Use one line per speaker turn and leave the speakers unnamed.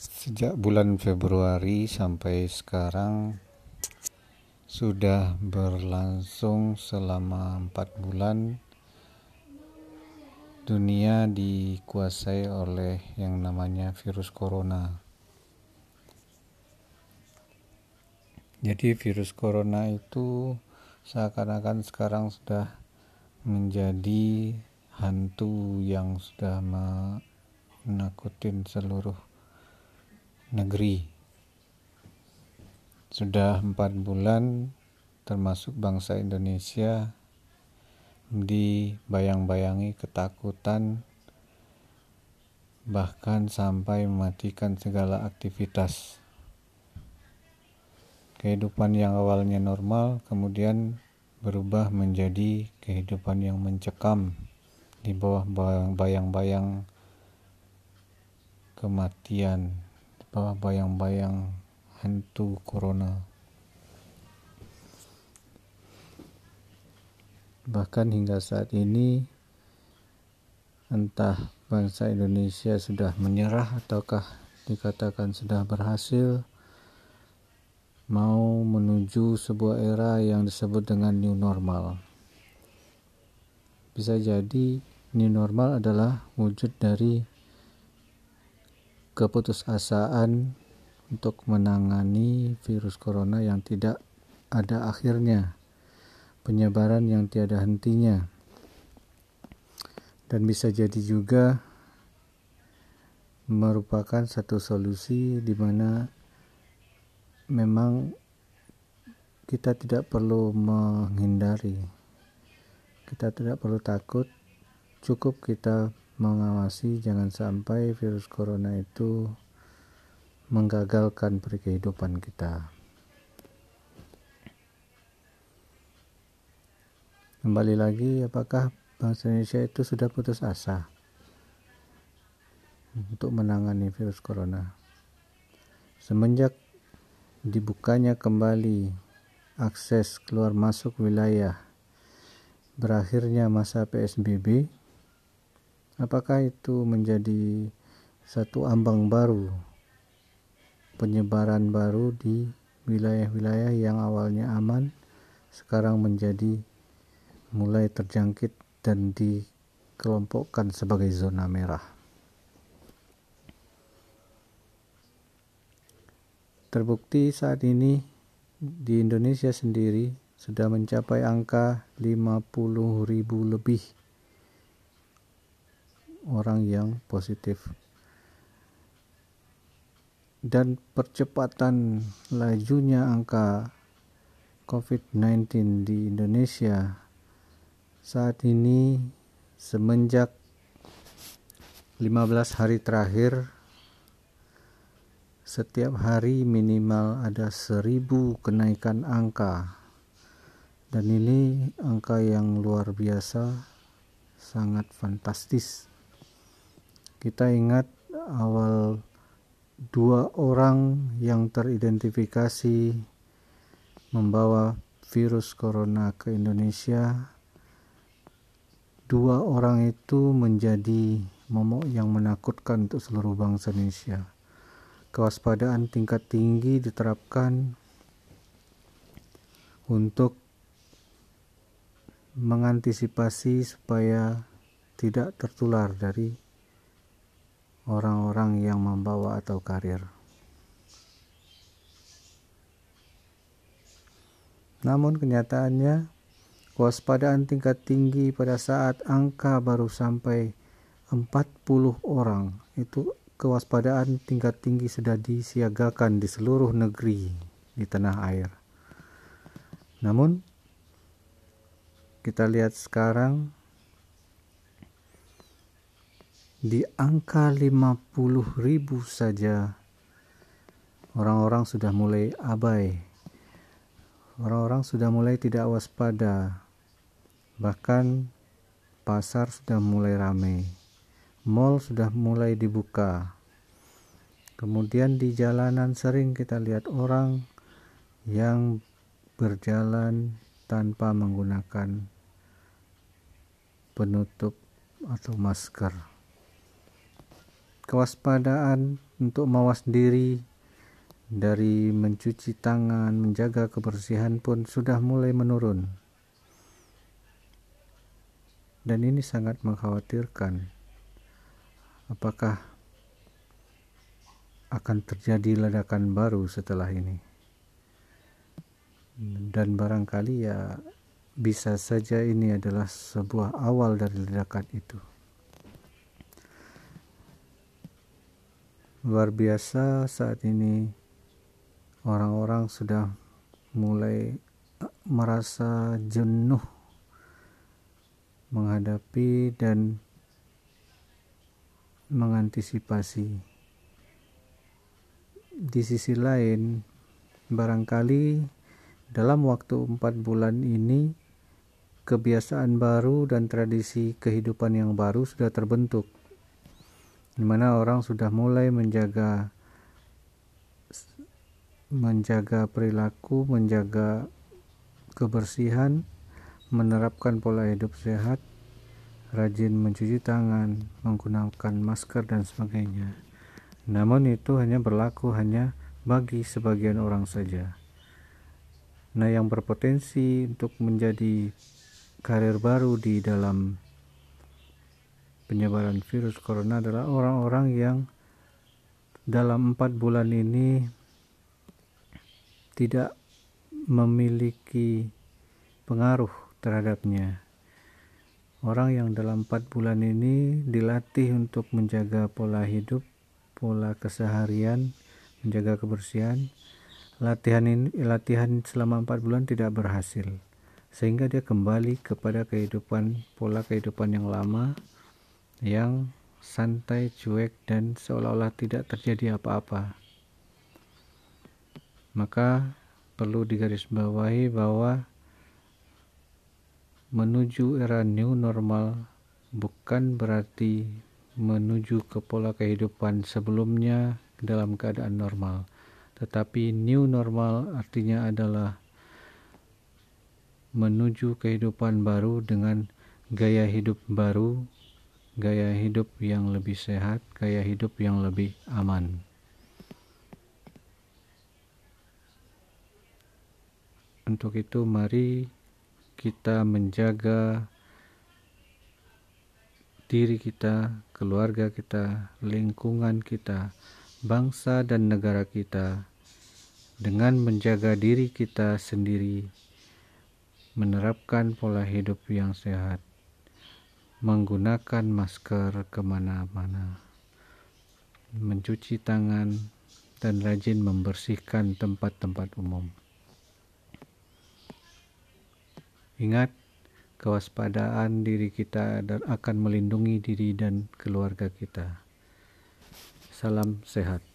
Sejak bulan Februari sampai sekarang sudah berlangsung selama empat bulan dunia dikuasai oleh yang namanya virus corona. Jadi virus corona itu seakan-akan sekarang sudah menjadi hantu yang sudah menakutin seluruh negeri. Sudah empat bulan termasuk bangsa Indonesia dibayang-bayangi ketakutan bahkan sampai mematikan segala aktivitas. Kehidupan yang awalnya normal kemudian berubah menjadi kehidupan yang mencekam di bawah bayang-bayang kematian bawah bayang-bayang hantu corona. Bahkan hingga saat ini entah bangsa Indonesia sudah menyerah ataukah dikatakan sudah berhasil mau menuju sebuah era yang disebut dengan new normal. Bisa jadi new normal adalah wujud dari keputusasaan untuk menangani virus corona yang tidak ada akhirnya, penyebaran yang tiada hentinya, dan bisa jadi juga merupakan satu solusi di mana memang kita tidak perlu menghindari, kita tidak perlu takut, cukup kita mengawasi jangan sampai virus corona itu menggagalkan perkehidupan kita. Kembali lagi, apakah bangsa Indonesia itu sudah putus asa untuk menangani virus corona? Semenjak dibukanya kembali akses keluar masuk wilayah, berakhirnya masa PSBB, Apakah itu menjadi satu ambang baru penyebaran baru di wilayah-wilayah yang awalnya aman sekarang menjadi mulai terjangkit dan dikelompokkan sebagai zona merah. Terbukti saat ini di Indonesia sendiri sudah mencapai angka 50 ribu lebih orang yang positif. Dan percepatan lajunya angka COVID-19 di Indonesia saat ini semenjak 15 hari terakhir setiap hari minimal ada seribu kenaikan angka. Dan ini angka yang luar biasa sangat fantastis kita ingat awal dua orang yang teridentifikasi membawa virus corona ke Indonesia. Dua orang itu menjadi momok yang menakutkan untuk seluruh bangsa Indonesia. Kewaspadaan tingkat tinggi diterapkan untuk mengantisipasi supaya tidak tertular dari orang-orang yang membawa atau karir. Namun kenyataannya kewaspadaan tingkat tinggi pada saat angka baru sampai 40 orang itu kewaspadaan tingkat tinggi sudah disiagakan di seluruh negeri di tanah air. Namun kita lihat sekarang di angka 50 ribu saja orang-orang sudah mulai abai. Orang-orang sudah mulai tidak waspada. Bahkan pasar sudah mulai ramai. Mall sudah mulai dibuka. Kemudian di jalanan sering kita lihat orang yang berjalan tanpa menggunakan penutup atau masker kewaspadaan untuk mawas diri dari mencuci tangan, menjaga kebersihan pun sudah mulai menurun. Dan ini sangat mengkhawatirkan. Apakah akan terjadi ledakan baru setelah ini? Dan barangkali ya bisa saja ini adalah sebuah awal dari ledakan itu. Luar biasa saat ini orang-orang sudah mulai eh, merasa jenuh menghadapi dan mengantisipasi. Di sisi lain, barangkali dalam waktu empat bulan ini kebiasaan baru dan tradisi kehidupan yang baru sudah terbentuk, di mana orang sudah mulai menjaga menjaga perilaku, menjaga kebersihan, menerapkan pola hidup sehat, rajin mencuci tangan, menggunakan masker dan sebagainya. Namun itu hanya berlaku hanya bagi sebagian orang saja. Nah, yang berpotensi untuk menjadi karir baru di dalam penyebaran virus corona adalah orang-orang yang dalam empat bulan ini tidak memiliki pengaruh terhadapnya. Orang yang dalam empat bulan ini dilatih untuk menjaga pola hidup, pola keseharian, menjaga kebersihan. Latihan ini, latihan selama empat bulan tidak berhasil, sehingga dia kembali kepada kehidupan pola kehidupan yang lama, yang santai, cuek, dan seolah-olah tidak terjadi apa-apa. Maka perlu digarisbawahi bahwa menuju era new normal bukan berarti menuju ke pola kehidupan sebelumnya dalam keadaan normal. Tetapi new normal artinya adalah menuju kehidupan baru dengan gaya hidup baru, gaya hidup yang lebih sehat, gaya hidup yang lebih aman. Untuk itu, mari kita menjaga diri kita, keluarga kita, lingkungan kita, bangsa, dan negara kita dengan menjaga diri kita sendiri, menerapkan pola hidup yang sehat, menggunakan masker ke mana-mana, mencuci tangan, dan rajin membersihkan tempat-tempat umum. Ingat, kewaspadaan diri kita dan akan melindungi diri dan keluarga kita. Salam sehat.